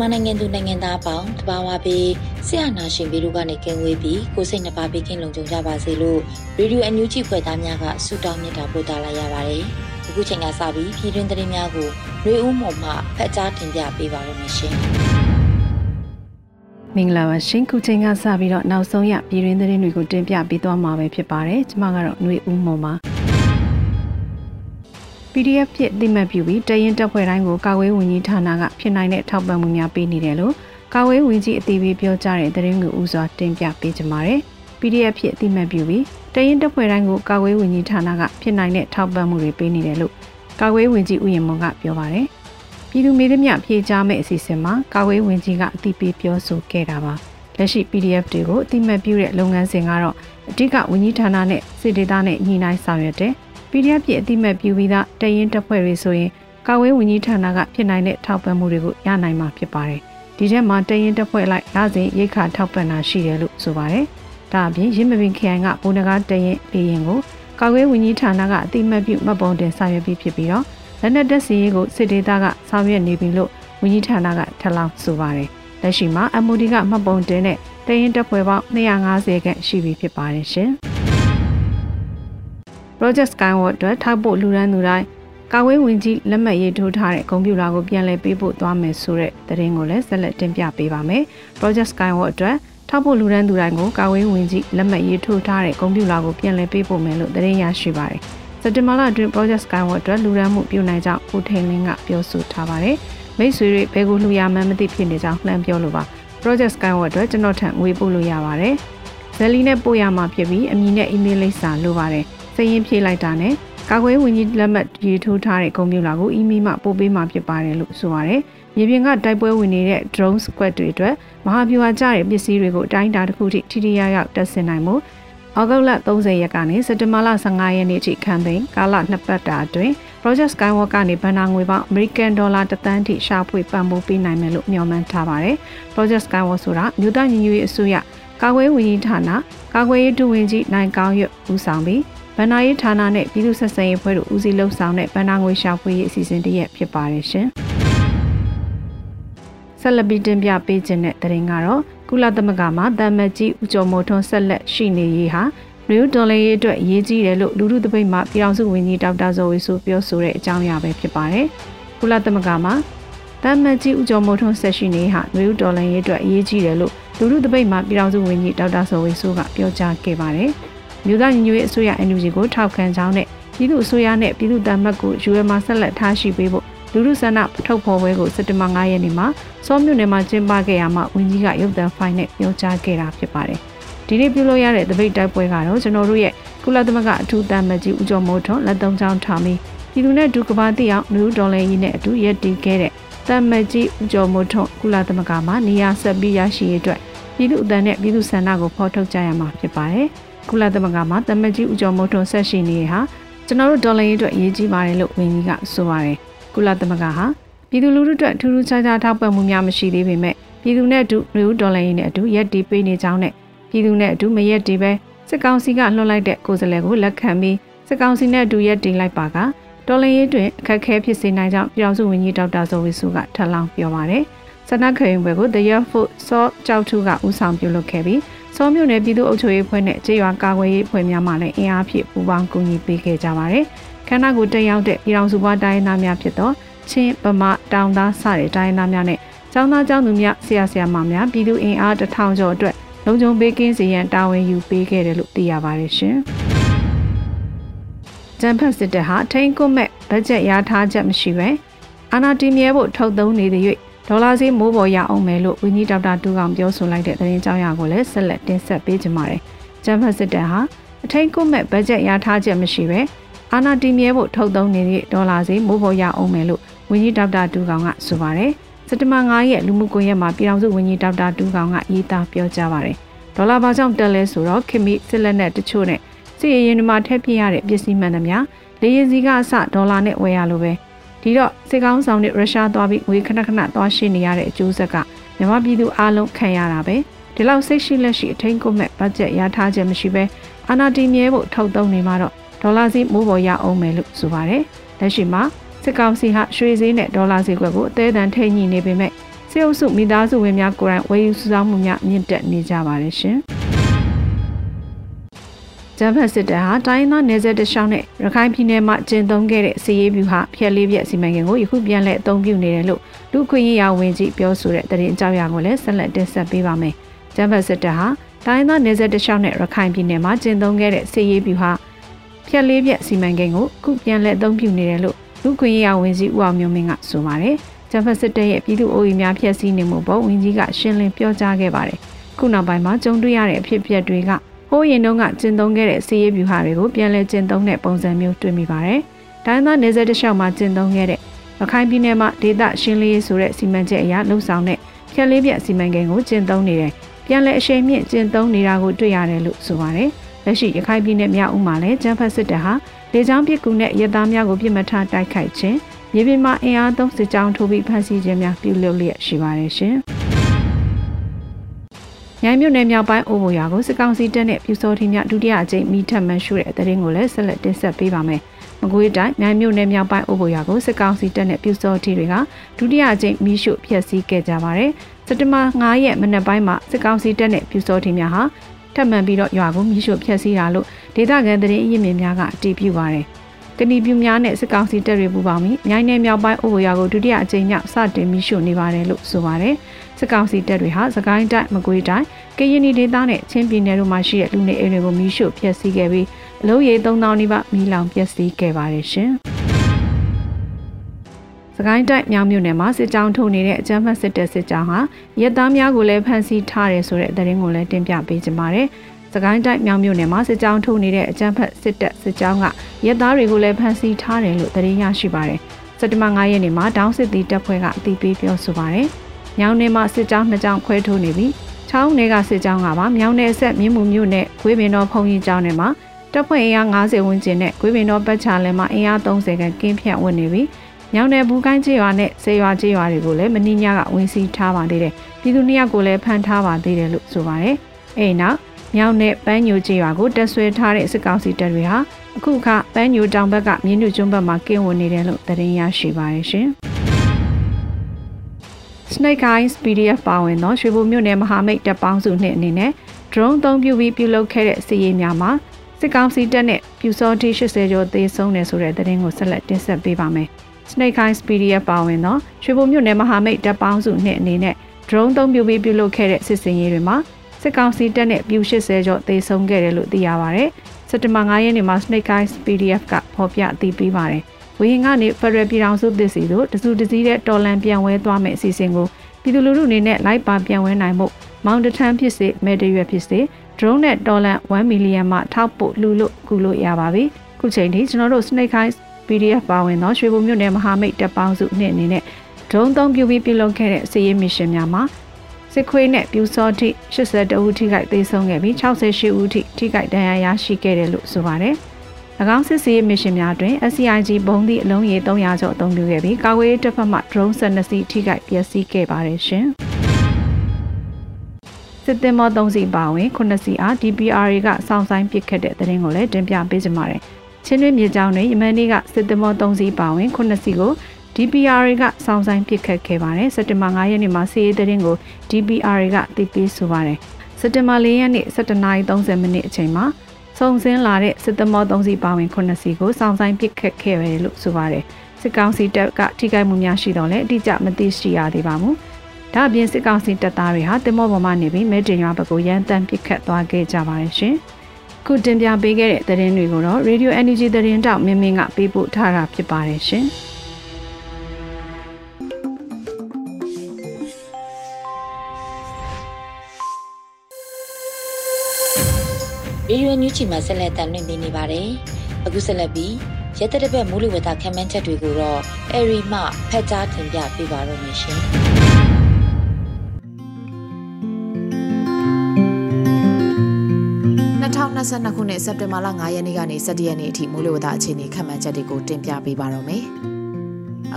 မြန်မာနိုင်ငံသူနိုင်ငံသားအပေါင်းတဘာဝပြီးဆရာနာရှင်ဗီတို့ကနေကင်းဝေးပြီးကိုစိတ်နှပါပေးကင်းလုံခြုံကြပါစေလို့ရေဒီယိုအန်ယူဂျီဖွယ်သားများကဆုတောင်းမြတ်တာပို့သလာရပါတယ်။အခုချိန်ကစပြီးပြည်တွင်းသတင်းများကိုရွေဦးမော်မှဖတ်ကြားတင်ပြပေးပါရမရှင်။မင်္ဂလာပါရှင်ခုချိန်ကစပြီးတော့နောက်ဆုံးရပြည်တွင်းသတင်းတွေကိုတင်ပြပေးသွားမှာပဲဖြစ်ပါတယ်။ကျွန်မကတော့ຫນွေဦးမော်ပါ။ PDF ဖြစ်သိမှတ်ပြုပြီးတရင်တပ်ဖွဲ့တိုင်းကိုကာဝေးဝန်ကြီးဌာနကဖြစ်နိုင်တဲ့ထောက်ပံ့မှုများပေးနေတယ်လို့ကာဝေးဝန်ကြီးအသေးပေးပြောကြားတဲ့သတင်းကိုဥစွာတင်ပြပေးကြပါမယ်။ PDF ဖြစ်သိမှတ်ပြုပြီးတရင်တပ်ဖွဲ့တိုင်းကိုကာဝေးဝန်ကြီးဌာနကဖြစ်နိုင်တဲ့ထောက်ပံ့မှုတွေပေးနေတယ်လို့ကာဝေးဝန်ကြီးဦးရင်မွန်ကပြောပါတယ်။ပြည်သူမေးသမျှဖြေကြားမဲ့အစီအစဉ်မှာကာဝေးဝန်ကြီးကအသိပေးပြောဆိုခဲ့တာပါ။လက်ရှိ PDF တွေကိုအတိမတ်ပြုတဲ့လုပ်ငန်းစဉ်ကတော့အဓိကဝန်ကြီးဌာနနဲ့စစ်ဒေသနဲ့ညှိနှိုင်းဆောင်ရွက်တဲ့ PDF ပြည်အတိမတ်ပြုပြီးသားတရင်တပ်ဖွဲ့တွေဆိုရင်ကာဝေးဝန်ကြီးဌာနကဖြစ်နိုင်တဲ့ထောက်ပံ့မှုတွေကိုရနိုင်မှာဖြစ်ပါတယ်။ဒီထဲမှာတရင်တပ်ဖွဲ့လိုက်ရစဉ်ရိတ်ခါထောက်ပံ့တာရှိတယ်လို့ဆိုပါတယ်။ဒါအပြင်ရင်းမပင်ခရိုင်ကဘုံနဂါတရင်လေရင်ကိုကာဝေးဝန်ကြီးဌာနကအတိမတ်ပြုမှတ်ပုံတင်ဆောင်ရွက်ပြီးဖြစ်ပြီးတော့လက်နက်တပ်စီရေးကိုစစ်ဒေသကဆောင်ရွက်နေပြီလို့ဝန်ကြီးဌာနကထပ်လောင်းဆိုပါတယ်။လက်ရှိမှာ MOD ကမှတ်ပုံတင်တဲ့တရင်တပ်ဖွဲ့ပေါင်း250ခန့်ရှိပြီဖြစ်ပါတယ်ရှင်။ Project Skyward အတွက်ထောက်ဖို့လူရန်သူတိုင်းကာဝေးဝင်ကြီးလက်မှတ်ရေးထိုးထားတဲ့ကွန်ပျူတာကိုပြန်လည်ပေးပို့သွားမယ်ဆိုတဲ့သတင်းကိုလည်းဆက်လက်တင်ပြပေးပါမယ်။ Project Skyward အတွက်ထောက်ဖို့လူရန်သူတိုင်းကိုကာဝေးဝင်ကြီးလက်မှတ်ရေးထိုးထားတဲ့ကွန်ပျူတာကိုပြန်လည်ပေးပို့မယ်လို့သတင်းရရှိပါတယ်။စက်တင်ဘာလအတွင်း Project Skyward အတွက်လူရန်မှုပြုနိုင်ကြောင်းဦးထိန်လင်းကပြောဆိုထားပါတယ်။မိတ်ဆွေတွေဘယ်ကိုလှူရမှန်းမသိဖြစ်နေကြောင်းလှမ်းပြောလိုပါ Project Skyward အတွက်ကျွန်တော်ထံငွေပို့လို့ရပါတယ်။ဇယ်လီနဲ့ပို့ရမှာဖြစ်ပြီးအမည်နဲ့ email လိပ်စာလိုပါတယ်။ စရင်ဖြည့်လိုက်တာနဲ့ကာကွယ်ဝင်ကြီးလက်မှတ်ရေးထိုးထားတဲ့ကွန်ပျူတာကိုအီးမေးလ်မှပို့ပေးမှာဖြစ်ပါတယ်လို့ဆိုပါတယ်။မြေပြင်ကတိုက်ပွဲဝင်နေတဲ့ drone squad တွေအတွက်မဟာဗျူဟာကျတဲ့ပစ္စည်းတွေကိုအတိုင်းအတာတစ်ခုထိထိထိရောက်ရောက်တက်ဆင်နိုင်မှုဩဂုတ်လ30ရက်ကနေစက်တင်ဘာလ15ရက်နေ့ထိခံသိမ်းကာလနှစ်ပတ်တာအတွင်း Project Skywalk ကနေဘဏ္ဍာငွေပေါင်း American Dollar တသန်းထိရှာဖွေပံ့ပိုးပေးနိုင်မယ်လို့မျှော်မှန်းထားပါတယ်။ Project Skywalk ဆိုတာမြို့သားညီညွတ်ရေးအစိုးရကာကွယ်ရေးဝန်ကြီးဌာနကာကွယ်ရေးဒုဝန်ကြီးနိုင်ကောင်းရွတ်ဦးဆောင်ပြီး ဗဏ္ဍာရေးဌာနနဲ့ပြည်သူ့ဆက်ဆံရေးဖွဲ့တို့ဦးစီးလှုပ်ဆောင်တဲ့ဗဏ္ဍာငွေရှာဖွေရေးအစီအစဉ်တရက်ဖြစ်ပါတယ်ရှင်။ဆက်လက်ပြီးတင်ပြပေးခြင်းတဲ့တရင်ကတော့ကုလသမဂ္ဂမှာတမတ်ကြီးဦးကျော်မိုးထွန်းဆက်လက်ရှိနေရေးဟာရီယိုဒေါ်လာရေးအတွက်အရေးကြီးတယ်လို့လူထုတပိတ်မှပြည်ထောင်စုဝန်ကြီးဒေါက်တာဇော်ဝေဆိုပြောဆိုတဲ့အကြောင်းအရာပဲဖြစ်ပါတယ်။ကုလသမဂ္ဂမှာတမတ်ကြီးဦးကျော်မိုးထွန်းဆက်ရှိနေဟာရီယိုဒေါ်လာရေးအတွက်အရေးကြီးတယ်လို့လူထုတပိတ်မှပြည်ထောင်စုဝန်ကြီးဒေါက်တာဇော်ဝေဆိုကပြောကြားခဲ့ပါတယ်။ မြို့သားညီညွတ်ရေးအစိုးရ NUG ကိုထောက်ခံကြောင်းနဲ့ပြည်သူ့အစိုးရနဲ့ပြည်သူ့တမတ်ကို UM မှာဆက်လက်ထားရှိပေးဖို့လူလူဆန္ဒထုတ်ဖော်ပွဲကိုစက်တင်ဘာ9ရက်နေ့မှာစောမြို့နယ်မှာကျင်းပခဲ့ရမှာဝန်ကြီးကရုပ်သံဖိုင်နဲ့ပြောကြားခဲ့တာဖြစ်ပါတယ်။ဒီနေ့ပြုလုပ်ရတဲ့တပိတ်တိုက်ပွဲကတော့ကျွန်တော်တို့ရဲ့ကုလသမဂ္ဂအထူးတမတ်ကြီးဦးကျော်မိုးထွန်းလက်သုံးချောင်းထားပြီးပြည်သူနဲ့ဒုကဘာတိအောင်နယူးဒေါ်လာကြီးနဲ့အတူရက်တည်ခဲ့တဲ့တမတ်ကြီးဦးကျော်မိုးထွန်းကုလသမဂ္ဂမှာနေရာဆက်ပြီးရရှိရေးအတွက်ပြည်သူအသံနဲ့ပြည်သူဆန္ဒကိုဖော်ထုတ်ကြရမှာဖြစ်ပါတယ်။ ကုလသမဂ္ဂမှာတမကြီးဦးကျော်မိုးထွန်းဆက်ရှိနေဟာကျွန်တော်တို့ဒေါ်လာရေးအတွက်အရေးကြီးပါတယ်လို့ဝန်ကြီးကဆိုပါတယ်ကုလသမဂ္ဂဟာပြည်သူလူထုအတွက်ထူးထူးခြားခြားထောက်ပံ့မှုများမရှိသေးပေမဲ့ပြည်သူနဲ့အတူလူဒေါ်လာရေးနဲ့အတူရက်တီပေးနေကြောင်းနဲ့ပြည်သူနဲ့အတူမရက်တီပဲစစ်ကောင်စီကလွှတ်လိုက်တဲ့ကိုယ်စားလှယ်ကိုလက်ခံပြီးစစ်ကောင်စီနဲ့အတူရက်တီလိုက်ပါကတော်လရင်တွင်အခက်အခဲဖြစ်စေနိုင်ကြောင်းပြည်အောင်စုဝန်ကြီးဒေါက်တာဇော်ဝေစုကထပ်လောင်းပြောပါတယ်။စနခရင်ဘွယ်ကို The Year Food စောကြောက်ထူကဦးဆောင်ပြုလုပ်ခဲ့ပြီး စောမြို့နယ်ပြည်သူ့အုပ်ချုပ်ရေးဖွဲ့နဲ့ကြေးရွာကာကွယ်ရေးဖွဲ့များမှလည်းအင်အားဖြင့်ပူးပေါင်းကူညီပေးခဲ့ကြပါတယ်။ခခန္ဓာကိုတက်ရောက်တဲ့ပြည်တော်စုဘွားတိုင်းသားများဖြစ်သောချင်းပမတောင်သားစတဲ့တိုင်းသားများနဲ့ကျောင်းသားကျောင်းသူများဆရာဆရာမများပြည်သူအင်အားတထောင်ကျော်အတွက်လုံခြုံပေးကင်းစီရန်တာဝန်ယူပေးခဲ့တယ်လို့သိရပါတယ်ရှင်။ဂျမ်ဖတ်စစ်တပ်ဟာထိန်ကွတ်မဲ့ဘတ်ဂျက်ရထားချက်မရှိပဲအာနာတီမြဲဖို့ထုတ်သုံးနေတဲ့၍ ဒေါ်လာဈေးမိုးပေါ်ရအောင်မယ်လို့ဝင်းကြီးဒေါက်တာတူကောင်ပြောဆိုလိုက်တဲ့သတင်းကြောင်းအရာကိုလည်းဆက်လက်တင်ဆက်ပေးကြပါမယ်။ဂျမ်ဖတ်စစ်တပ်ဟာအထိန်ကွတ်မဲ့ဘတ်ဂျက်ရထားချက်မရှိပဲအာနာတီမြဲဖို့ထုတ်သုံးနေတဲ့ဒေါ်လာဈေးမိုးပေါ်ရအောင်မယ်လို့ဝင်းကြီးဒေါက်တာတူကောင်ကဆိုပါတယ်။စက်တဘာ9ရက်လူမှုကွန်ရက်မှာပြည်ထောင်စုဝန်ကြီးဒေါက်တာတူကောင်ကရေးသားပြောကြားပါတယ်။ဒေါ်လာဘာကြောင့်တက်လဲဆိုတော့ခင်မီစစ်လက်နဲ့တချို့နဲ့စီရင်ရင်ဒီမှာထည့်ပြရတဲ့ပစ္စည်းမှန်သမျှလေရင်စီကအစဒေါ်လာနဲ့ဝယ်ရလို့ပဲ ဒီတော့စစ်ကောင်းဆောင်နဲ့ရုရှားသွားပြီးငွေခဏခဏသွားရှိနေရတဲ့အကျိုးဆက်ကမြန်မာပြည်သူအလုံးခံရတာပဲဒီလောက်စိတ်ရှိလက်ရှိအထင်းကုန်မဲ့ဘတ်ဂျက်ရထားခြင်းမရှိပဲအာနာတီမြဲဖို့ထုတ်သုံးနေမှာတော့ဒေါ်လာစီမိုးပေါ်ရအောင်မယ်လို့ဆိုပါတယ်လက်ရှိမှာစစ်ကောင်စီဟာရွှေဈေးနဲ့ဒေါ်လာဈေးကွက်ကိုအသေးအံထိန်ညှိနေပေမဲ့စေအုပ်စုမိသားစုဝင်များကိုယ်တိုင်ဝယ်ယူစုဆောင်းမှုများမြင့်တက်နေကြပါတယ်ရှင်။ ဂျမ်ဖတ်စစ်တပ်ဟာတိုင်းသားနယ်စပ်တလျှောက်နဲ့ရခိုင်ပြည်နယ်မှာကျင်းသုံးခဲ့တဲ့စီရေးဗျူဟာဖျက်လေးပြက်စီမံကိန်းကိုယခုပြန်လည်အသုံးပြုနေတယ်လို့လူခွင့်ရေးရာဝန်ကြီးပြောဆိုတဲ့သတင်းအကြောင်းအရာကိုလည်းဆက်လက်တင်ဆက်ပေးပါမယ်။ဂျမ်ဖတ်စစ်တပ်ဟာတိုင်းသားနယ်စပ်တလျှောက်နဲ့ရခိုင်ပြည်နယ်မှာကျင်းသုံးခဲ့တဲ့စီရေးဗျူဟာဖျက်လေးပြက်စီမံကိန်းကိုအခုပြန်လည်အသုံးပြုနေတယ်လို့လူခွင့်ရေးရာဝန်ကြီးဦးအောင်မျိုးမင်းကဆိုပါတယ်။ဂျမ်ဖတ်စစ်တပ်ရဲ့ပြည်သူ့အိုးရီများဖျက်ဆီးနေမှုပေါ်ဝန်ကြီးကရှင်းလင်းပြောကြားခဲ့ပါတယ်။ခုနောက်ပိုင်းမှာကြုံတွေ့ရတဲ့အဖြစ်အပျက်တွေကဟိုး ရင်တုန်းကကျင့်သုံးခဲ့တဲ့စီးရေးဗျူဟာတွေကိုပြန်လည်ကျင့်သုံးတဲ့ပုံစံမျိုးတွေ့မိပါတယ်။တိုင်းသားနေဆက်တစ်လျှောက်မှာကျင့်သုံးခဲ့တဲ့ရခိုင်ပြည်နယ်မှာဒေသရှင်းလင်းရေးဆိုတဲ့စီမံချက်အရလှုပ်ဆောင်တဲ့ဖြက်လေးပြစီမံကိန်းကိုကျင့်သုံးနေတယ်။ပြန်လည်အရှိန်မြင့်ကျင့်သုံးနေတာကိုတွေ့ရတယ်လို့ဆိုပါတယ်။လက်ရှိရခိုင်ပြည်နယ်မြောက်ဦးမှာလည်းကျန်းဖက်စစ်တပ်ဟာလေကြောင်းပစ်ကူနဲ့ရဲသားများကိုပြစ်မှတ်ထားတိုက်ခိုက်ခြင်းမြေပြင်မှာအင်အားသုံးစစ်ကြောင်းထိုးပြီးဖမ်းဆီးခြင်းများပြုလုပ်လျက်ရှိပါတယ်ရှင်။ မြိုင်မြို့နယ်မြောက်ပိုင်းအိုဘိုရွာကိုစစ်ကောင်စီတပ်နဲ့ပြူစောထီမြဒုတိယအကြိမ်မိထပ်မှန်ရှုတဲ့တရင်ကိုလည်းဆက်လက်တင်ဆက်ပေးပါမယ်။မကွေးတိုင်းမြိုင်မြို့နယ်မြောက်ပိုင်းအိုဘိုရွာကိုစစ်ကောင်စီတပ်နဲ့ပြူစောထီတွေကဒုတိယအကြိမ်မိရှုဖျက်ဆီးခဲ့ကြပါတယ်။စက်တဘာ9ရက်မနက်ပိုင်းမှာစစ်ကောင်စီတပ်နဲ့ပြူစောထီများဟာထပ်မံပြီးတော့ရွာကိုမိရှုဖျက်ဆီးတာလို့ဒေသခံတရင်အရင်းမြစ်များကအတည်ပြုပါတယ်။ကဏီပြူများနဲ့စစ်ကောင်စီတပ်တွေပူးပေါင်းပြီးမြိုင်နယ်မြောက်ပိုင်းအိုဘိုရွာကိုဒုတိယအကြိမ်မြောက်စတင်မိရှုနေပါတယ်လို့ဆိုပါတယ်။ စစ်ကောင်စီတပ်တွေဟာစကိုင်းတိုင်းမကွေးတိုင်းကရင်နီဒေသနဲ့ချင်းပြည်နယ်တို့မှာရှိတဲ့လူနေအိမ်တွေကိုမီးရှို့ဖျက်ဆီးခဲ့ပြီးအလုံးရေ3000နီးပါးမီးလောင်ပျက်စီးခဲ့ပါတယ်ရှင်။စကိုင်းတိုင်းမြောင်မြို့နယ်မှာစစ်ကြောင်းထုတ်နေတဲ့အကြမ်းဖက်စစ်တပ်စစ်ကြောင်းဟာရဲသားများကိုလည်းဖမ်းဆီးထားတယ်ဆိုတဲ့သတင်းကိုလည်းတင်ပြပေးကြပါမယ်။စကိုင်းတိုင်းမြောင်မြို့နယ်မှာစစ်ကြောင်းထုတ်နေတဲ့အကြမ်းဖက်စစ်တပ်စစ်ကြောင်းကရဲသားတွေကိုလည်းဖမ်းဆီးထားတယ်လို့သတင်းရရှိပါတယ်။စက်တဘာ9ရက်နေ့မှာတောင်းစစ်တီတပ်ဖွဲ့ကအသိပေးပြောဆိုပါတယ်။ မြောင်နယ်မှာစစ်ကြောင်းနှစ်ကြောင်းခွဲထိုးနေပြီးချောင်းနယ်ကစစ်ကြောင်းကပါမြောင်နယ်ဆက်မြင်းမှုမြို့နယ်ဂွေးပင်တော်ဖုံကြီးကျောင်းနယ်မှာတပ်ဖွဲ့အင်အား90ဝန်းကျင်နဲ့ဂွေးပင်တော်ပတ်ချာလယ်မှာအင်အား30ခန့်ကင်းဖြတ်ဝင်နေပြီးမြောင်နယ်ဘူးကိုင်းကျေးရွာနဲ့ဆေးရွာကျေးရွာတွေကိုလည်းမင်းညကဝင်စီးထားပါသေးတယ်ပြည်သူနှစ်ယောက်ကိုလည်းဖမ်းထားပါသေးတယ်လို့ဆိုပါတယ်အဲ့နောက်မြောင်နယ်ပန်းညိုကျေးရွာကိုတက်ဆွဲထားတဲ့စစ်ကောင်စီတပ်တွေဟာအခုခပန်းညိုတောင်ဘက်ကမြင်းညွကျွန်းဘက်မှာကင်းဝင်နေတယ်လို့သတင်းရရှိပါတယ်ရှင် Snake Eyes PDF ပါဝင်သောရွှေဘိုမြို့နယ်မဟာမိတ်တပ်ပေါင်းစုနှစ်အနေနဲ့ drone သုံးပြုပြီးပြုလုပ်ခဲ့တဲ့စီးရေးများမှာစစ်ကောင်စီတပ်နဲ့ပြူစောတိ80ကျော်သေဆုံးတယ်ဆိုတဲ့သတင်းကိုဆက်လက်တင်ဆက်ပေးပါမယ်။ Snake Eyes PDF ပါဝင်သောရွှေဘိုမြို့နယ်မဟာမိတ်တပ်ပေါင်းစုနှစ်အနေနဲ့ drone သုံးပြုပြီးပြုလုပ်ခဲ့တဲ့စစ်စင်ရေးတွေမှာစစ်ကောင်စီတပ်နဲ့ပြူ80ကျော်သေဆုံးခဲ့တယ်လို့သိရပါဗျ။စက်တဘာ9ရက်နေ့မှာ Snake Eyes PDF ကဖော်ပြအသိပေးပါတယ်။ ဝင်းကနေဖရယ်ပြည်တော်စုသစ်စီတို့တစုတစည်းတဲ့တော်လန်ပြန်ဝဲသွားမယ့်အစီအစဉ်ကိုပြည်သူလူထုအနေနဲ့လိုက်ပါပြန်ဝဲနိုင်မှုမောင်တထန်းဖြစ်စေမဲတရွက်ဖြစ်စေ drone နဲ့တော်လန်1 million မှထောက်ပို့လှူလို့ကူလို့ရပါပြီခုချိန်ထိကျွန်တော်တို့ Snake Eyes PDF ပါဝင်သောရွှေဘုံမြို့နယ်မဟာမိတ်တပ်ပေါင်းစုနှစ်အနေနဲ့ drone သုံးပြုပြီးပြုလုပ်ခဲ့တဲ့စီးရေးမစ်ရှင်များမှာစစ်ခွေးနဲ့ပြူစောတိ82ဦးထိခိုက်သေဆုံးခဲ့ပြီး68ဦးထိထိခိုက်ဒဏ်ရာရရှိခဲ့တယ်လို့ဆိုပါတယ်။၎ င်းစစ်ဆေးမစ်ရှင်များတွင် SCIG ဘုံသည့်အလုံးရေ300ကျော်အသုံးပြုခဲ့ပြီးကာကွယ်ရေးတပ်ဖက်မှ drone 12စီးထိခိုက်ပျက်စီးခဲ့ပါတယ်ရှင်။စစ်သည်မော3စီးပါဝင်9စီးအား DPR ကစောင့်ဆိုင်ပစ်ခတ်တဲ့တဲ့ရင်ကိုလည်းတင်ပြပေးကြပါမယ်။ချင်းတွင်းမြေကြောင်းတွင်ယမန်နေ့ကစစ်သည်မော3စီးပါဝင်9စီးကို DPR ကစောင့်ဆိုင်ပစ်ခတ်ခဲ့ပါတယ်။စက်တင်ဘာ9ရက်နေ့မှာစီးရေးတဲ့ရင်ကို DPR ကသိပေးဆိုပါတယ်။စက်တင်ဘာ4ရက်နေ့17:30မိနစ်အချိန်မှာ စုံစင်းလာတဲ့စစ်သမော3စီပါဝင်9စီကိုစောင့်ဆိုင်ပစ်ခတ်ခဲ့ရတယ်လို့ဆိုပါတယ်စစ်ကောင်စီတပ်ကထိခိုက်မှုများရှိတော့လဲအတိအကျမသိရှိရသေးပါဘူးဒါအပြင်စစ်ကောင်စီတပ်သားတွေဟာတင်မောပေါ်မှနေပြီးမဲတင်ရွာဘက်ကိုရန်တမ်းပစ်ခတ်သွားခဲ့ကြပါတယ်ရှင်ခုတင်ပြပေးခဲ့တဲ့သတင်းတွေကိုတော့ Radio Energy သတင်းတောက်မင်းမင်းကပေးပို့ထားတာဖြစ်ပါတယ်ရှင်။ ရေရွယ်ညူးချီမှာဆက်လက်တင်ပြနေပါတယ်။အခုဆက်လက်ပြီးရက်တရက်ဘက်မိုးလေဝသခန့်မှန်းချက်တွေကိုတော့အရီမှဖက်ကြားတင်ပြပေးပါရမရှင်။2022ခုနှစ်စက်တင်ဘာလ9ရက်နေ့ကနေ17ရက်နေ့အထိမိုးလေဝသအခြေအနေခန့်မှန်းချက်တွေကိုတင်ပြပေးပါတော့မယ်။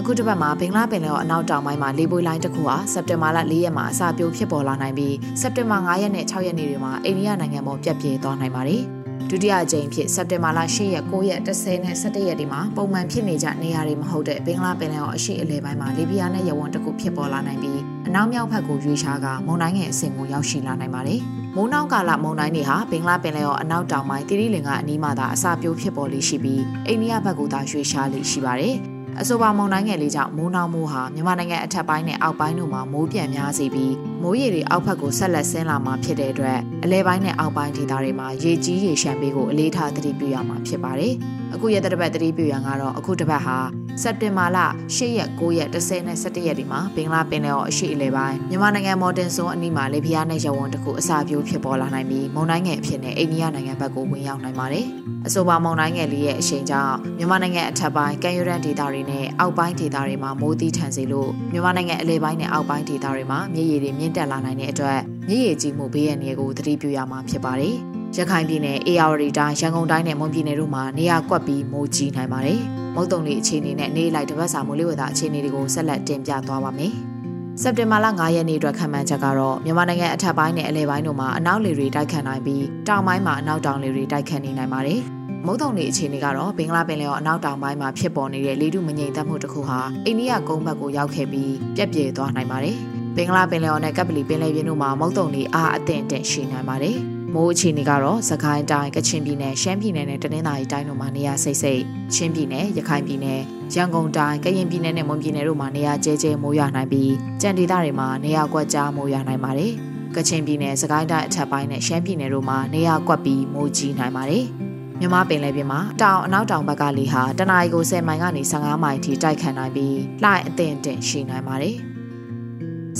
အခုတစ်ပတ်မှာဘင်္ဂလားပင်လယ်ော်အနောက်တောင်ပိုင်းမှာလေပွေလိုင်းတစ်ခုဟာစက်တင်ဘာလ4ရက်မှာအစာပြိုဖြစ်ပေါ်လာနိုင်ပြီးစက်တင်ဘာ9ရက်နဲ့6ရက်နေ့တွေမှာအိန္ဒိယနိုင်ငံပေါ်ပြက်ပြဲသွားနိုင်ပါတယ်။ဒုတိယအကြိမ်ဖြစ်စက်တင်ဘာလ10ရက်9ရက်10နဲ့17ရက်ဒီမှာပုံမှန်ဖြစ်နေကြနေရာတွေမဟုတ်တဲ့ဘင်္ဂလားပင်လယ်အော်အရှိအလဲပိုင်းမှာလေပြင်းနဲ့ရဝန်းတစ်ခုဖြစ်ပေါ်လာနိုင်ပြီးအနောက်မြောက်ဘက်ကိုရွေးရှားကမုန်တိုင်းငယ်အဆင့်ကိုရောက်ရှိလာနိုင်ပါတယ်။မိုးနှောင်းကာလမုန်တိုင်းတွေဟာဘင်္ဂလားပင်လယ်အော်အနောက်တောင်ပိုင်းတိရိလင်္ကာအနီးမှာသာအစာပြိုးဖြစ်ပေါ်လေးရှိပြီးအိန္ဒိယဘက်ကိုသာရွေးရှားလေးရှိပါတယ်။ အဆိုပါမုန်တိုင်းငယ်လေးကြောင့်မိုးနှောင်းမိုးဟာမြန်မာနိုင်ငံအထက်ပိုင်းနဲ့အောက်ပိုင်းတို့မှာမိုးပြန်များစေပြီးမိုးရေတွေအောက်ဘက်ကိုဆက်လက်ဆင်းလာမှာဖြစ်တဲ့အတွက်အလဲပိုင်းနဲ့အောက်ပိုင်းဒေသတွေမှာရေကြီးရေရှမ်းပေးကိုအလေးထားသတိပြုရမှာဖြစ်ပါတယ်။အခုရက်တစ်ပတ်သတိပြုရန်ကတော့အခုတစ်ပတ်ဟာ စက်တင်ဘာလ10ရက်9ရက်10နဲ့17ရက်ဒီမှာဘင်္ဂလားပင်လယ်အော်အရှေ့အလဲပိုင်းမြန်မာနိုင်ငံမော်တင်စွန်းအနီးမှာလေပြင်းနဲ့ရဝန်းတစ်ခုအစာပြိုးဖြစ်ပေါ်လာနိုင်ပြီးမုန်တိုင်းငယ်အဖြစ်နဲ့အိန္ဒိယနိုင်ငံဘက်ကိုဝင်ရောက်နိုင်ပါတယ်။အဆိုပါမုန်တိုင်းငယ်လေးရဲ့အရှိန်ကြောင့်မြန်မာနိုင်ငံအထက်ပိုင်းကမ်းရိုးတန်းဒေသတွေနဲ့အောက်ပိုင်းဒေသတွေမှာမိုးသီးထန်စေလို့မြန်မာနိုင်ငံအလဲပိုင်းနဲ့အောက်ပိုင်းဒေသတွေမှာမြေရေတွေမြင့်တက်လာနိုင်တဲ့အတွက်မြေရေကြီးမှုဘေးရန်တွေကိုသတိပြုရမှာဖြစ်ပါတယ်။ ရခိုင်ပြည်နယ်အေရဝတီတိုင်းရန်ကုန်တိုင်းနဲ့မွန်ပြည်နယ်တို့မှာနေရာကွက်ပြီးမိုးကြီးနိုင်ပါတယ်။မုတ်တုံလေးအခြေအနေနဲ့နေလိုက်တပတ်စာမိုးလေဝသအခြေအနေတွေကိုဆက်လက်တင်ပြသွားပါမယ်။စက်တင်ဘာလ9ရက်နေ့အတွက်ခံမှန်းချက်ကတော့မြန်မာနိုင်ငံအထက်ပိုင်းနဲ့အလဲပိုင်းတို့မှာအနောက်လေတွေတိုက်ခတ်နိုင်ပြီးတောင်ပိုင်းမှာအနောက်တောင်လေတွေတိုက်ခတ်နေနိုင်ပါတယ်။မုတ်တုံတွေအခြေအနေကတော့ဘင်္ဂလားပင်လယ်ော်အနောက်တောင်ပိုင်းမှာဖြစ်ပေါ်နေတဲ့လေထုမငြိမ်သက်မှုတစ်ခုဟာအိန္ဒိယကုန်းဘက်ကိုရောက်ခဲ့ပြီးပြက်ပြဲသွားနိုင်ပါတယ်။ဘင်္ဂလားပင်လယ်ော်နဲ့ကပ်ပလီပင်လယ်ပြင်တို့မှာမုတ်တုံတွေအားအသင့်အင့်ရှိနိုင်ပါတယ်။ မိုးအခြေအနေကတော့စကိုင်းတိုင်းကချင်ပြည်နယ်ရှမ်းပြည်နယ်နဲ့တနင်္သာရီတိုင်းတို့မှာနေရာစိတ်စိတ်ချင်းပြည်နယ်ရခိုင်ပြည်နယ်ရန်ကုန်တိုင်းကရင်ပြည်နယ်နဲ့မွန်ပြည်နယ်တို့မှာနေရာကျဲကျဲမိုးရွာနိုင်ပြီးကြံဒေသတွေမှာနေရာကွက်ကြားမိုးရွာနိုင်ပါတယ်။ကချင်ပြည်နယ်စကိုင်းတိုင်းအထက်ပိုင်းနဲ့ရှမ်းပြည်နယ်တို့မှာနေရာကွက်ပြီးမိုးကြီးနိုင်ပါတယ်။မြမပင်လယ်ပြင်မှာတောင်အနောက်တောင်ဘက်ကလေဟာတနအီကို10မိုင်ကနေ15မိုင်ထိတိုက်ခတ်နိုင်ပြီးလှိုင်းအသင့်အင့်ရှိနိုင်ပါတယ်။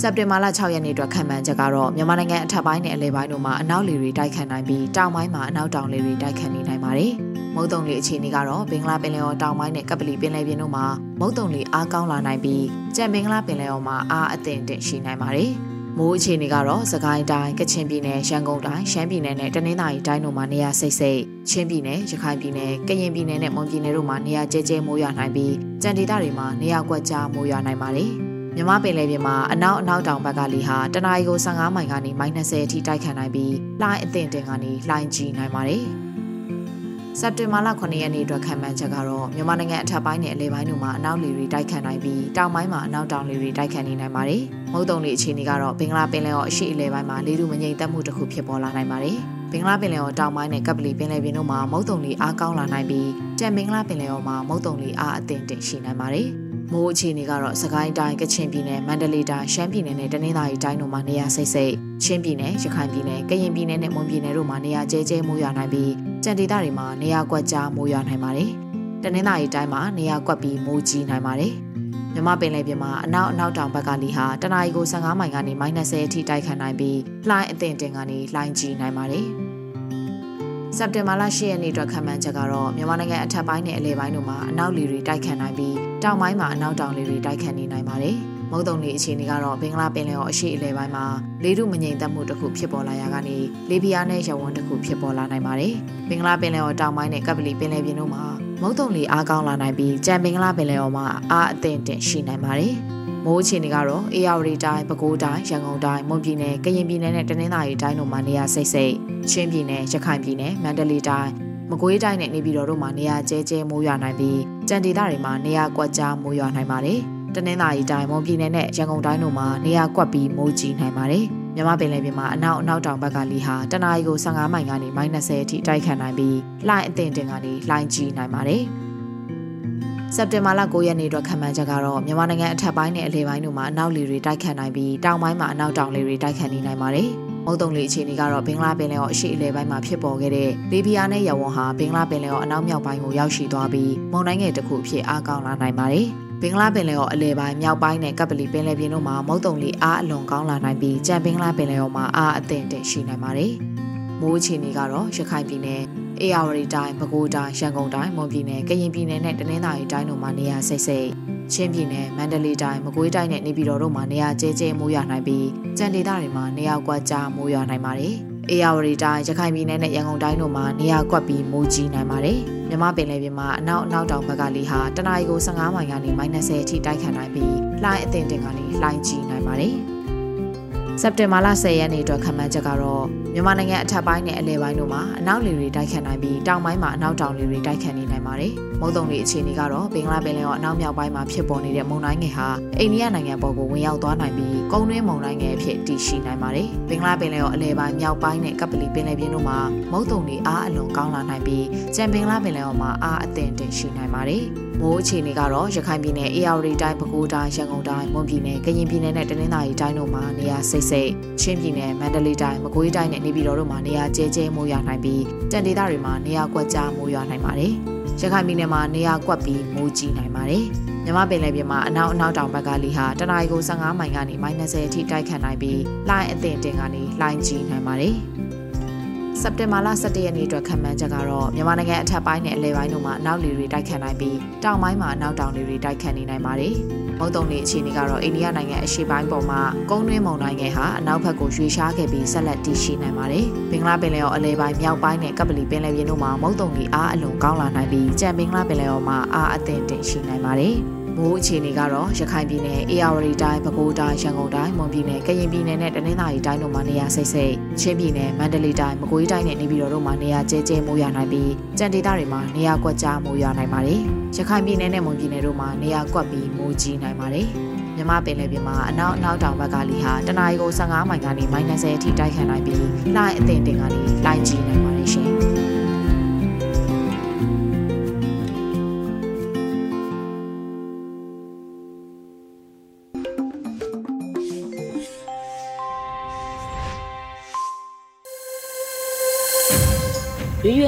စက်တင်ဘာလ6ရက်နေ့အတွက်ခံမှန်းချက်ကတော့မြန်မာနိုင်ငံအထက်ပိုင်းနဲ့အလယ်ပိုင်းတို့မှာအနောက်လေတွေတိုက်ခတ်နိုင်ပြီးတောင်ပိုင်းမှာအနောက်တောင်လေတွေတိုက်ခတ်နေနိုင်ပါတယ်။မုတ်တုံလေအခြေအနေကတော့ဘင်္ဂလားပင်လယ်ော်တောင်ပိုင်းနဲ့ကပလီပင်လယ်ပြင်တို့မှာမုတ်တုံလေအားကောင်းလာနိုင်ပြီးကြံဘင်္ဂလားပင်လယ်ော်မှာအားအသင့်အင့်ရှိနိုင်ပါတယ်။မိုးအခြေအနေကတော့စကိုင်းတိုင်းကချင်ပြည်နယ်ရန်ကုန်တိုင်းရှမ်းပြည်နယ်နဲ့တနင်္သာရီတိုင်းတို့မှာနေရာစိတ်စိတ်ချင်းပြည်နယ်ရခိုင်ပြည်နယ်ကရင်ပြည်နယ်နဲ့မွန်ပြည်နယ်တို့မှာနေရာကျဲကျဲမိုးရွာနိုင်ပြီးကြံဒေသတွေမှာနေရာကွက်ကြားမိုးရွာနိုင်ပါတယ် မြမပင်လယ်ပြင်မှာအနောက်အနောက်တောင်ဘက်ကလေဟာတနအီကို15မိုင်ကနေ -30 အထိတိုက်ခတ်နိုင်ပြီးလှိုင်းအသင့်တင်ကနေလှိုင်းကြီးနိုင်ပါတယ်။စက်တင်ဘာလ9ရက်နေ့အတွက်ခံမှန်းချက်ကတော့မြန်မာနိုင်ငံအထက်ပိုင်းနဲ့အလယ်ပိုင်းတို့မှာအနောက်လေတွေတိုက်ခတ်နိုင်ပြီးတောင်ပိုင်းမှာအနောက်တောင်လေတွေတိုက်ခတ်နေနိုင်ပါတယ်။မုတ်တုံလေအခြေအနေကတော့ဘင်္ဂလားပင်လယ်အော်အရှေ့အလယ်ပိုင်းမှာလေထုမငြိမ်သက်မှုတစ်ခုဖြစ်ပေါ်လာနိုင်ပါတယ်။ဘင်္ဂလားပင်လယ်အော်တောင်ပိုင်းနဲ့ကပလီပင်လယ်ပြင်တို့မှာမုတ်တုံလေအားကောင်းလာနိုင်ပြီးကြံဘင်္ဂလားပင်လယ်အော်မှာမုတ်တုံလေအားအသင့်တင်ရှိနိုင်ပါတယ်။ မိုးအခြေအနေကတော့စကိုင်းတိုင်းကချင်ပြည်နယ်မန္တလေးတိုင်းရှမ်းပြည်နယ်နဲ့တနင်္သာရီတိုင်းတို့မှာနေရာစိတ်စိတ်ချင်းပြည်နယ်ရခိုင်ပြည်နယ်ကရင်ပြည်နယ်နဲ့မွန်ပြည်နယ်တို့မှာနေရာကျဲကျဲမိုးရွာနိုင်ပြီးကြံဒေသတွေမှာနေရာကွက်ကြားမိုးရွာနိုင်ပါတယ်။တနင်္သာရီတိုင်းမှာနေရာကွက်ပြီးမိုးကြီးနိုင်ပါတယ်။မြမပင်လယ်ပြင်မှာအနောက်အနောက်တောင်ဘက်ကလီဟာတနအီကို15မိုင်ကနေ -30 အထိတိုက်ခတ်နိုင်ပြီးလှိုင်းအသင့်တင်ကနေလှိုင်းကြီးနိုင်ပါတယ်။ စက်တင်ဘာလ10ရက်နေ့အတွက်ခံမှန်းချက်ကတော့မြန်မာနိုင်ငံအထက်ပိုင်းနဲ့အလယ်ပိုင်းတို့မှာအနောက်လေတွေတိုက်ခတ်နိုင်ပြီးတောင်ပိုင်းမှာအနောက်တောင်လေတွေတိုက်ခတ်နေနိုင်ပါတယ်။မုတ်တုံလေအခြေအနေကတော့ဘင်္ဂလားပင်လယ်ော်အရှေ့အလယ်ပိုင်းမှာလေထုမငြိမ်သက်မှုတစ်ခုဖြစ်ပေါ်လာရာကနေလေပြင်းနဲ့ရဝန်းတစ်ခုဖြစ်ပေါ်လာနိုင်ပါတယ်။ဘင်္ဂလားပင်လယ်ော်တောင်ပိုင်းနဲ့ကပလီပင်လယ်ပြင်တို့မှာမုတ်တုံလေအားကောင်းလာနိုင်ပြီးကြံဘင်္ဂလားပင်လယ်ော်မှာအားအသင့်တင်ရှိနိုင်ပါတယ်။ မိုးအခြေအနေကတော့အေရဝတီတိုင်းပဲခူးတိုင်းရန်ကုန်တိုင်းမွန်ပြည်နယ်ကရင်ပြည်နယ်နဲ့တနင်္သာရီတိုင်းတို့မှာနေရာစိတ်စိတ်ချင်းပြည်နယ်ရခိုင်ပြည်နယ်မန္တလေးတိုင်းမကွေးတိုင်းနဲ့နေပြည်တော်တို့မှာနေရာကျဲကျဲမိုးရွာနိုင်ပြီးကြံဒေသတွေမှာနေရာကွက်ကြားမိုးရွာနိုင်ပါတယ်။တနင်္သာရီတိုင်းမွန်ပြည်နယ်နဲ့ရန်ကုန်တိုင်းတို့မှာနေရာကွက်ပြီးမိုးကြီးနိုင်ပါတယ်။မြမပင်လယ်ပြင်မှာအနောက်အနောက်တောင်ဘက်ကလီဟာတနအီကို15မိုင်ကနေ -30 အထိတိုက်ခတ်နိုင်ပြီးလှိုင်းအသင့်တင်ကနေလှိုင်းကြီးနိုင်ပါတယ်။ စက်တင်ဘာလ9ရက်နေ့အတွက်ခံမှန်းချက်ကတော့မြန်မာနိုင်ငံအထက်ပိုင်းနဲ့အလယ်ပိုင်းတို့မှာအနောက်လေတွေတိုက်ခတ်နိုင်ပြီးတောင်ပိုင်းမှာအနောက်တောင်လေတွေတိုက်ခတ်နေနိုင်ပါတယ်။မုတ်တုံလေအခြေအနေကတော့ဘင်္ဂလားပင်လယ်အော်အရှေ့အလယ်ပိုင်းမှာဖြစ်ပေါ်ခဲ့တဲ့လေပြင်းနဲ့ရဝန်းဟာဘင်္ဂလားပင်လယ်အော်အနောက်မြောက်ပိုင်းကိုရောက်ရှိသွားပြီးမုန်တိုင်းငယ်တစ်ခုအဖြစ်အားကောင်းလာနိုင်ပါတယ်။ဘင်္ဂလားပင်လယ်ော်အလဲပိုင်းမြောက်ပိုင်းနဲ့ကပ်ပလီပင်လယ်ပြင်တို့မှာမုတ်တုံလီအားအလွန်ကောင်းလာနိုင်ပြီးကြံဘင်္ဂလားပင်လယ်ော်မှာအားအသင့်တင်ရှိနိုင်ပါတယ်။မိုးအခြေအနေကတော့ရခိုင်ပြည်နယ် အေရဝတီတိုင်းပဲခူးတိုင်းရန်ကုန်တိုင်းမွန်ပြည်နယ်ကရင်ပြည်နယ်နဲ့တနင်္သာရီတိုင်းတို့မှာနေရာစိတ်စိတ်ချင်းပြည်နယ်မန္တလေးတိုင်းမကွေးတိုင်းနဲ့နေပြည်တော်တို့မှာနေရာကျဲကျဲမိုးရွာနိုင်ပြီးကြံဒေသတွေမှာနေရာကွက်ကြားမိုးရွာနိုင်ပါတယ်။အေရဝတီတိုင်းရခိုင်ပြည်နယ်နဲ့ရန်ကုန်တိုင်းတို့မှာနေရာကွက်ပြီးမိုးကြီးနိုင်ပါတယ်။မြမပင်လယ်ပြင်မှာအနောက်အနောက်တောင်ဘက်ကလေဟာတနအီကို15မိုင်ကနေ -30 အထိတိုက်ခတ်နိုင်ပြီးလှိုင်းအသင်တင်ကနေလှိုင်းကြီးနိုင်ပါတယ်။စက်တင်ဘာလ10ရက်နေ့အတွက်ခန့်မှန်းချက်ကတော့ မြန်မာနိုင်ငံအထက်ပိုင်းနဲ့အလယ်ပိုင်းတို့မှာအနောက်လေတွေတိုက်ခတ်နိုင်ပြီးတောင်ပိုင်းမှာအနောက်တောင်လေတွေတိုက်ခတ်နေနိုင်ပါတယ်။မုတ်တုံလေအခြေအနေကတော့ဘင်္ဂလားပင်လယ်အော်အနောက်မြောက်ပိုင်းမှာဖြစ်ပေါ်နေတဲ့မုန်တိုင်းငယ်ဟာအိန္ဒိယနိုင်ငံပေါ်ကိုဝင်ရောက်သွားနိုင်ပြီးကုန်းတွင်းမုန်တိုင်းငယ်အဖြစ်တည်ရှိနိုင်ပါတယ်။ဘင်္ဂလားပင်လယ်အော်အလယ်ပိုင်းမြောက်ပိုင်းနဲ့ကပလီပင်လယ်ပြင်တို့မှာမုတ်တုံလေအားအလွန်ကောင်းလာနိုင်ပြီးကြံဘင်္ဂလားပင်လယ်အော်မှာအားအသင့်တင်ရှိနိုင်ပါတယ်။မိုးအခြေအနေကတော့ရခိုင်ပြည်နယ်အေရဝတီတိုင်းပဲခူးတိုင်းရန်ကုန်တိုင်းမွန်ပြည်နယ်ကရင်ပြည်နယ်နဲ့တနင်္သာရီတိုင်းတို့မှာနေရာစိတ်စိတ်ချင်းပြည်နယ်မန္တလေးတိုင်းမကွေးတိုင်းနဲ့နေပြည်တော်တို့မှာနေရာကျဲကျဲမိုးရွာနိုင်ပြီးတန်ဒေသတွေမှာနေရာကွက်ကြားမိုးရွာနိုင်ပါတယ်။ရခိုင်ပြည်နယ်မှာနေရာကွက်ပြီးမိုးကြီးနိုင်ပါတယ်။မြမပင်လယ်ပြင်မှာအနောက်အနောက်တောင်ဘက်ကလေဟာတနအီကို15မိုင်ကနေ -30 အထိတိုက်ခတ်နိုင်ပြီးလှိုင်းအသင့်တင်ကနေလှိုင်းကြီးနိုင်ပါတယ်။ စက်တင်ဘာလ17ရက်နေ့အတွက်ခံမှန်းချက်ကတော့မြန်မာနိုင်ငံအထက်ပိုင်းနဲ့အလယ်ပိုင်းတို့မှာအနောက်လေတွေတိုက်ခတ်နိုင်ပြီးတောင်ပိုင်းမှာအနောက်တောင်လေတွေတိုက်ခတ်နေနိုင်ပါတယ်။မုတ်တုံလေအခြေအနေကတော့အိန္ဒိယနိုင်ငံအရှေ့ပိုင်းပေါ်မှာကုန်းတွင်းမုန်တိုင်းငယ်ဟာအနောက်ဘက်ကိုရွှေ့ရှားခဲ့ပြီးဆက်လက်တည်ရှိနိုင်ပါတယ်။ဘင်္ဂလားပင်လယ်အော်အလယ်ပိုင်းမြောက်ပိုင်းနဲ့ကပလီပင်လယ်ပြင်တို့မှာမုတ်တုံလေအားအလွန်ကောင်းလာနိုင်ပြီးကြံဘင်္ဂလားပင်လယ်အော်မှာအားအသင့်တင်ရှိနိုင်ပါတယ်။ မိုးအခြေအနေကတော့ရခိုင်ပြည်နယ်အေရဝတီတိုင်းပဲခူးတိုင်းရန်ကုန်တိုင်းမွန်ပြည်နယ်ကရင်ပြည်နယ်နဲ့တနင်္သာရီတိုင်းတို့မှာနေရာစိတ်စိတ်ချင်းပြည်နယ်မန္တလေးတိုင်းမကွေးတိုင်းနဲ့နေပြည်တော်တို့မှာနေရာကျဲကျဲမိုးရွာနိုင်ပြီးကြံဒေသတွေမှာနေရာကွက်ကြားမိုးရွာနိုင်ပါတယ်ရခိုင်ပြည်နယ်နဲ့မွန်ပြည်နယ်တို့မှာနေရာကွက်ပြီးမိုးကြီးနိုင်ပါတယ်မြမပင်လယ်ပြင်မှာအနောက်အနောက်တောင်ဘက်ကလီဟာတနအီကို15မိုင်ကနေ -30 အထိတိုက်ခတ်နိုင်ပြီးလှိုင်းအသင့်တင်ကနေလှိုင်းကြီးနိုင်ပါတယ်ရှင်။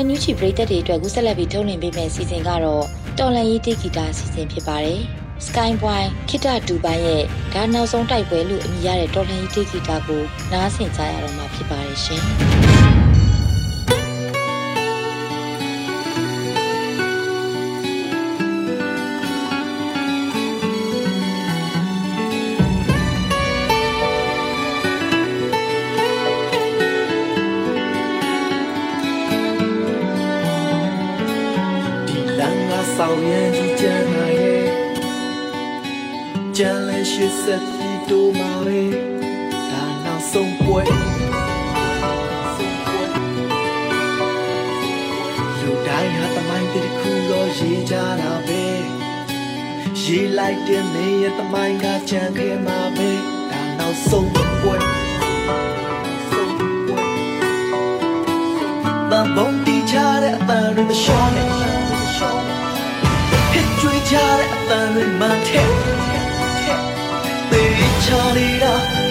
Radio NUG ပရိသတ်တွေအတွက်ကူးဆက်လက်ပြီးထုတ်လွှင့်ပေးမယ့်စီစဉ်ကတော့တော်လန်ရေးတိဂီတာစီစဉ်ဖြစ်ပါတယ်။ Sky Point ခိတတူပိုင်းရဲ့ဒါနောက်ဆုံးတိုက်ပွဲလို့အမည်ရတဲ့တော်လန်ရေးတိဂီတာကိုနားဆင်ကြရတော့မှာဖြစ်ပါတယ်ရှင်။ ဆက်ပြီးတိုးမှာပဲဒါနောက်ဆုံးပွဲလူတိုင်းဟာတမိုင်းတစ်ခုတော့ရေးကြတာပဲရေးလိုက်တဲ့မင်းရဲ့တမိုင်းကချန်ခဲ့မှာပဲဒါနောက်ဆုံးပွဲဘာဘုံတီချတဲ့အပန်းတွေမလျှော့နဲ့ Hit ကြွေးချတဲ့အပန်းတွေမထည့် 每一场你的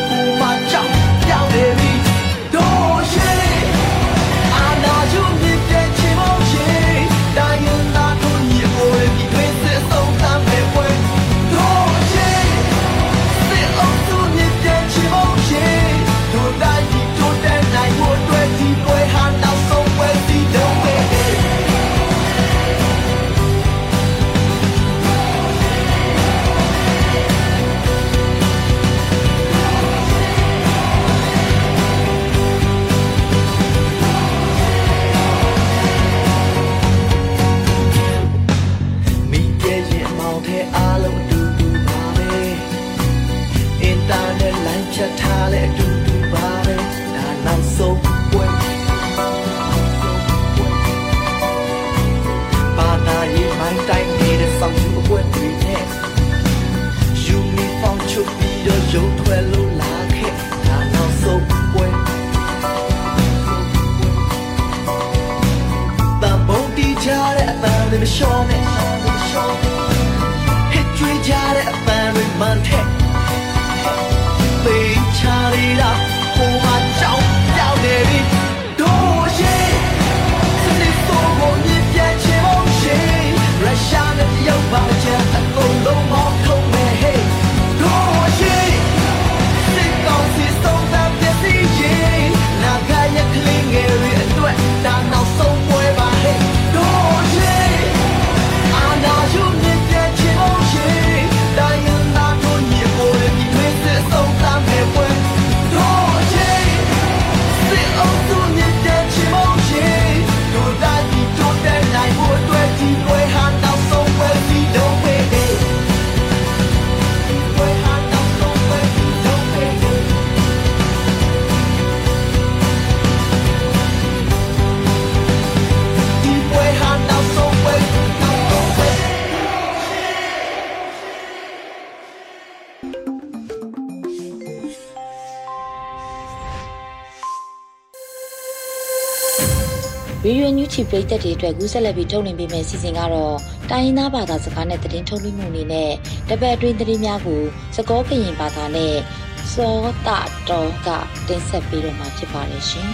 ချုပ်ပြီးတော့ရုံထွက်လို့လာခဲ့ဒါနောက်ဆုံးပွဲတန်ပုံတီးကြတဲ့အပန်းတွေမလျှော့နဲ့ဟစ်ကြွေးကြတဲ့အပန်းတွေမှန်တဲ့ပေးချရတာ ရေဒီယိုညူချီပရိသတ်တွေအတွက်ကူးဆက်လက်ပြီးထုတ်လွှင့်ပေးမယ့်အစီအစဉ်ကတော့တိုင်းရင်းသားဘာသာစကားနဲ့သတင်းထုတ်လွှင့်မှုအနေနဲ့တပတ်အတွင်းသတင်းများကိုစကောကရင်ဘာသာနဲ့စောတာတော်ကတင်ဆက်ပေးတော့မှာဖြစ်ပါတယ်ရှင်။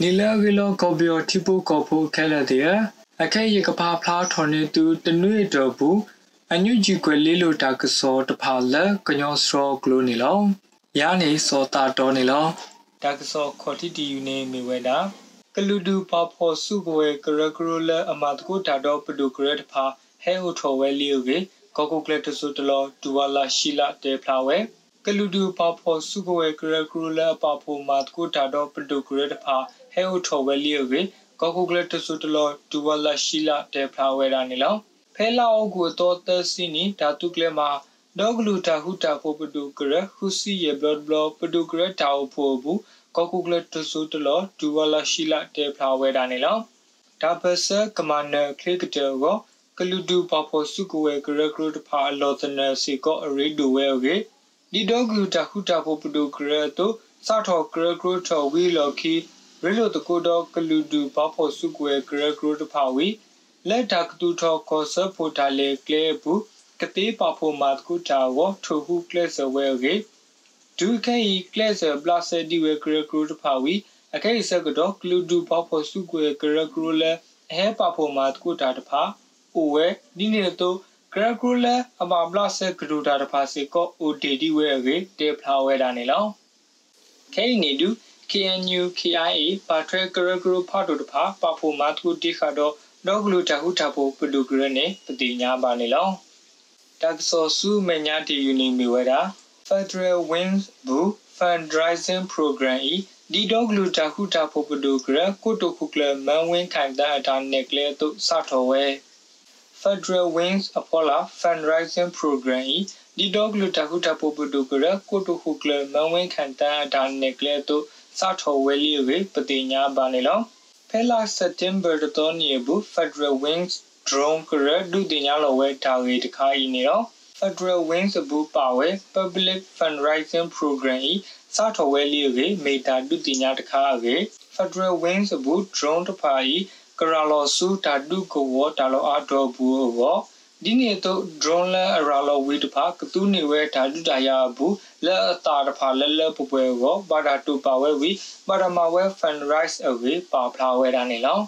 နီလာဝီလောကော်ဘီယိုတီပူကောဖိုခဲလက်တဲ့အခဲရကပါဖလားထော်နေသူတနွေတော်ဘူး အညုကြီးကွယ်လေးလိုတာကစောတဖာလက်ကညောစရောကလိုနေလောရနေစောတာတော်နေလောတာကစောခေါ်တီတီယူနေမိဝဲတာကလူဒူပါဖို့စုကွယ်ကရကရလအမတ်ကိုတာတော့ပဒုကရတဖာဟဲဟိုထော်ဝဲလီယိုကေကောကိုကလက်တဆူတလောဒူဝလာရှိလာတေဖလာဝဲကလူဒူပါဖို့စုကွယ်ကရကရလအပဖို့မတ်ကိုတာတော့ပဒုကရတဖာဟဲဟိုထော်ဝဲလီယိုကေကောကိုကလက်တဆူတလောဒူဝလာရှိလာတေဖလာဝဲတာနေလော ဖဲလာအိုကိုတော့သစီနီဓာတုကလမှာဒေါဂလူတာဟုတာဖို့ပဒုကရဟူစီယေဘလဘလပဒုကရတာအဖို့ဘူးကောကိုကလက်တဆူတလောဒူဝလာရှိလာတေဖလာဝဲတာနေလောဒါပစကမန်နခရစ်ကတောကိုကလူဒူပဖို့စုကွယ်ကရကရတဖာအလောတနစီကိုအရီဒူဝဲကေဒီဒေါဂလူတာဟုတာဖို့ပဒုကရတော့စာထောကရကရထောဝီလော်ခီရီလိုတကိုတော့ကလူဒူပဖို့စုကွယ်ကရကရတဖာဝီ လက်တာကတူထောကောဆဖို့တာလေကလေဘူးကတိပဖို့မတ်ကူတာဝထိုဟုကလေဆဝဲကေဒူခဲဤကလေဆဘလဆဒီဝဲကရကရတဖာဝီအခဲစကတော့ကလူဒူပဖို့စုကွယ်ကရကရလဲအဟဲပဖို့မတ်ကူတာတဖာအိုဝဲဒီနေတော့ကရကရလဲအမဘလဆကရူတာတဖာစေကောအိုတေဒီဝဲကေတေဖလာဝဲတာနေလောခဲနေဒူ KNU KIA ပါထရကရကရဖတ်တို့တဖာပဖို့မတ်ကူတိခါတော့ ဒေါဂလူတဟုထဖို့ပဒုကရနေပတိညာပါနေလောတက်ဆောစုမညာတီယူနီမီဝဲတာ Federal Wings ဘူ Fundraising Program ဤဒီဒေါဂလူတဟုထဖို့ပဒုကရကိုတိုခုကလမန်ဝင်းခိုင်တဲ့အတာနက်ကလေတုစထောဝဲ Federal Wings Apollo Fundraising Program ဤဒီဒေါဂလူတဟုထဖို့ပဒုကရကိုတိုခုကလမန်ဝင်းခိုင်တဲ့အတာနက်ကလေတုစထောဝဲလီဝေပတိညာပါနေလော ဖဲလာစက်တင်ဘာတော်နေဘူး Federal Wings drone ကရဒုတင်ညာလောဝဲတာဝေတခါဤနေတော့ Federal Wings ဘူးပါဝဲ Public Fundraising Program ဤစာထော်ဝဲလေးရေမေတာဒုတင်ညာတခါရေ Federal Wings ဘူး drone တဖာဤကရာလောဆူတာဒုကိုဝတာလောအာတော်ဘူးဝ ဒီနေ့တော့ drone လဲအရာလောဝီတဖာကတူးနေဝဲဓာတုတရာဘူးလက်အတာတဖာလဲလဲပပွဲဝဘာဒါတူပါဝဲဝီဘာဒမဝဲ fundraise away ပါဖလာဝဲတာနေလော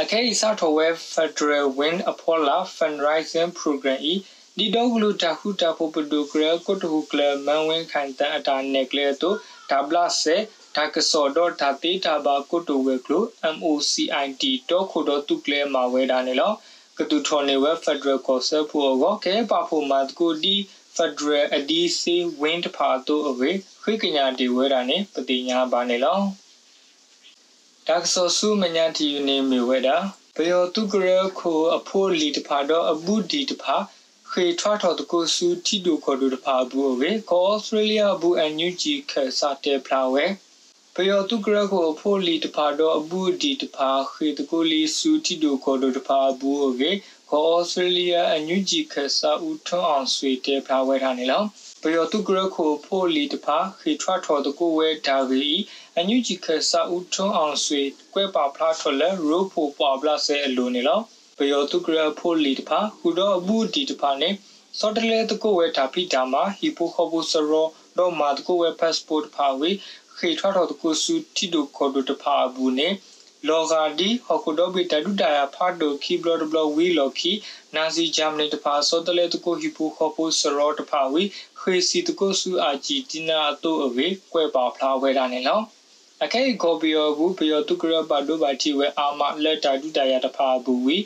အခဲဤစာထော်ဝဲ Federal Wind Apollo Fundraising Program ဤဒီတော့ဂလူတာခုတာဖို့ပဒုကရကုတ်ဟုကလမန်ဝင်းခိုင်တအတာနက်ကလေတော့ဒါဘလဆေဒါကစောတော့ဒါတေတာဘာကုတ်ဝဲကလို MOCIT တော့ခုတော့သူကလေမှာဝဲတာနေလော ကတူထော်နေဝဲ Federal Course ဖို့ကောကဲပါဖို့မတ်ကိုဒီ Federal ADC Wind ဖာတော့အဝေခွေကညာဒီဝဲတာနေပတိညာပါနေလောဒါကစောစုမညာတီယူနေမီဝဲတာဘယောတုကရခိုအဖို့လီတဖာတော့အဘူးဒီတဖာခေထွားတော်တကိုစုတီဒိုခေါ်ဒိုတဖာဘူးဝေကောဩစတြေးလျဘူးအန်ယူဂျီခစာတေဖလာဝဲ ဘယောတုကရခိုအဖို့လီတဖာတော့အဘူးဒီတဖာခေတကိုလီစုတီဒိုခေါ်ဒိုတဖာဘူးဝေကောဩစတြေးလျအန်ယူဂျီခစာဦးထွန်းအောင်ဆွေတေဖလာဝဲထားနေလောဘယောတုကရခိုဖိုလီတဖာခေထွားထော်တကိုဝဲဒါဂီအညူဂျီခဆာဦးထွန်းအောင်ဆွေကွဲပါဖလားထော်လဲရိုးဖိုပွာဘလာဆဲအလိုနေလောဘယောတုကရဖိုလီတဖာဟူတော့အဘူးဒီတဖာနေစောတလဲတကိုဝဲဒါဖိတာမှာဟီပိုခဘုစရောတော့မာတကိုဝဲ passport ဖာဝေ ခေထွားထော်တကိုစုတီဒိုခေါ်ဒိုတဖာဘူးနေလောဂါဒီဟခုဒိုဘီတဒူတာယာဖာဒိုခီဘလော့ဘလော့ဝီလော်ခီနာဇီဂျာမနီတဖာစောတလဲတကိုဟီပိုခဘုစရောတဖာဝေခေစီတကိုစုအာဂျီတီနာအတိုအဝေကွဲပါဖလာဝဲတာနေလောအခဲဂောဘီယောဘူးဘီယောတုကရဘဒိုဘာတီဝဲအာမလက်တာဒူတာယာတဖာဘူးဝီ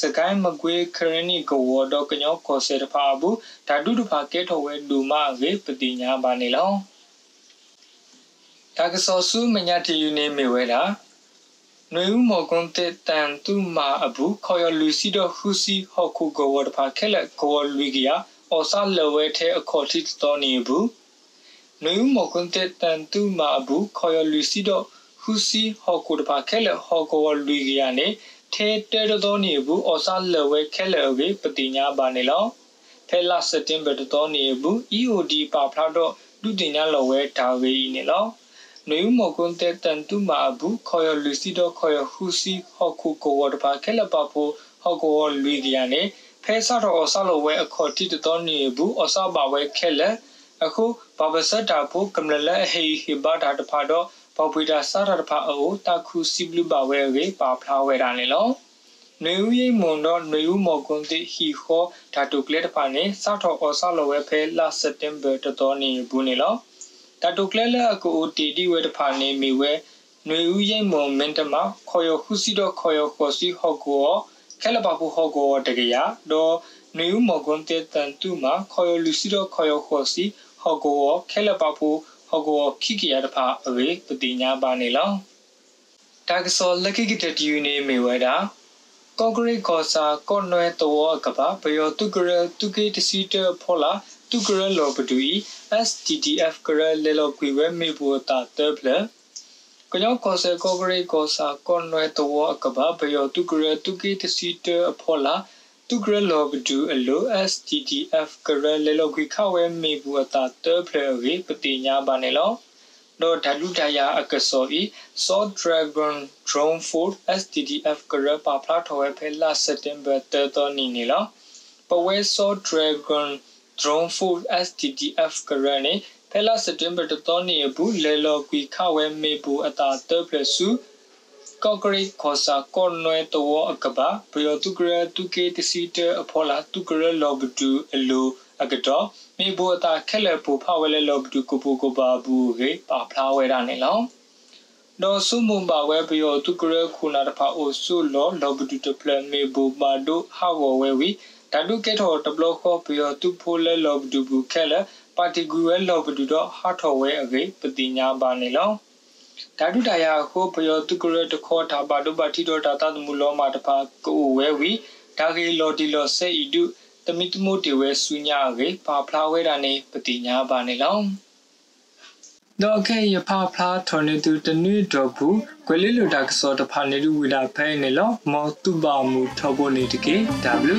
စကိုင်းမကွေးခရနီကဝတော့ကညောကောဆေတဖာဘူးဓာတုတဖာကဲထော်ဝဲဒူမဝေပတိညာပါနေလော ဒါကစောစုမညာတီယူနေမေဝဲတာနွေဦးမော်ကွန်တေတန်တူမာအဘူးခေါ်ရလူစီတော့ဟူစီဟော့ခုကဝတဖာခဲလက်ကောလူကီယာအော်ဆာလဝဲတဲ့အခေါ်တိတော်နေဘူးနွေဦးမော်ကွန်တေတန်တူမာအဘူးခေါ်ရလူစီတော့ဟူစီဟော့ခုတဖာခဲလက်ဟော့ကောလူကီယာနေထဲတဲတော်နေဘူးအော်ဆာလဝဲခဲလက်အဝေးပတိညာပါနေလောဖဲလာစတင်ဘတ်တော်နေဘူး EOD ပါဖလာတော့ဒုတင်ညာလဝဲဒါဝေးနေလော နွေဦးမော်ကွန်တဲတန်တူမာအဘူးခေါ်ရလူစီတော့ခေါ်ရဟူစီဟော့ခုကိုဝတဖာခဲလက်ပါဖို့ဟော့ကောလူကီယာနေဖဲဆာတော့အဆလဝဲအခေါ်တိတတော်နေဘူးအဆပါဝဲခဲလက်အခုဘာဘစတာဖို့ကမ္လလဟေဟိဘာတာတဖာတော့ဘောပွေတာစာရတဖာအိုတာခုစီဘလူပါဝဲဝေပါဖလာဝဲတာနေလောနွေဦးရိမွန်တော့နွေဦးမော်ကွန်တိဟီခေါ်ဓာတုကလက်တဖာနေစထောအဆလဝဲဖဲလာစက်တင်ဘာတတော်နေဘူးနေလော ဓာတုကလက်လက်အကိုတီတီဝဲတဖာနေမီဝဲနွေဦးရိမွန်မင်တမခေါ်ရခုစီတော့ခေါ်ရခေါ်စီဟော့ကောခဲလပပူဟောကောတကရတော့နေဦးမကွန်တေတန်တူမှာခေါ်ရလူစီတော့ခေါ်ရခေါ်စီဟောကောခဲလပပူဟောကောခိကရတဖာအဝေပတိညာပါနေလောတာကစောလက်ခိကတတူနေမေဝဒါကော့ဂရိကောစာကော့နွဲတောကပါဘယောတုကရတုကေတစီတဖောလာ တုကရလောပတူ STTF ကရလေလောကွေဝဲမေဘူတာတပ်လကညောကောဆေကောဂရိကောစာကွန်နွဲတောအကဘာဘယောတုကရတုကိတစီတအဖောလာတုကရလောဘဒူအလို STTF ကရလေလောခိခဝဲမေဘူးအတာတဖလေဝေပတိညာပါနေလောတော့ဓာလူတယာအကစောဤ Saw Dragon Drone Food STTF ကရပါဖလာထော်ဝဲဖဲလာစက်တင်ဘာတတော်နီနီလောပဝဲ Saw Dragon Drone Food STTF ကရနေဖဲလာစက်တင်ဘာတတော်နေဘူးလေလောကွီခဝဲမေဘူးအတာတပလစုကော့ဂရိခေါ်စာကော့နွဲတောအကဘာဘယောတုကရတုကေတစီတအဖောလာတုကရလောဘတူအလိုအကတော့မေဘောတာခက်လက်ပူဖဝဲလဲလောဘတူကိုပူကိုပါဘူးကေပါဖလာဝဲတာနေလောဒေါ်ဆုမွန်ပါဝဲဘယောတုကရခုနာတဖာအိုဆုလောလောဘတူတပလမေဘောပါဒိုဟာဝဝဲဝီ တတုကေထောတဘလခောဘယောတုဖိုလဲလောဘတူဘူးခက်လက်ပါတီဂူဝဲလောဘတူတော့ဟာထောဝဲအကေပတိညာပါနေလောဓာတုတရာကိုဘယောတုကရတခောတာပါဒုပါတိတော်တာတမှုလောမှာတဖာကိုဝဲဝီဒါဂေလော်ဒီလော်ဆေဤတုတမိတမိုတေဝဲဆုညာကေပါဖလာဝဲတာနေပတိညာပါနေလော တော့ခဲရဖဖလာထော်နေသူတနွေတော်ဘူးကွယ်လေးလိုတာကစောတဖာနေလူဝီလာဖဲနေလောမောတုပါမူထောဖို့နေတကေ W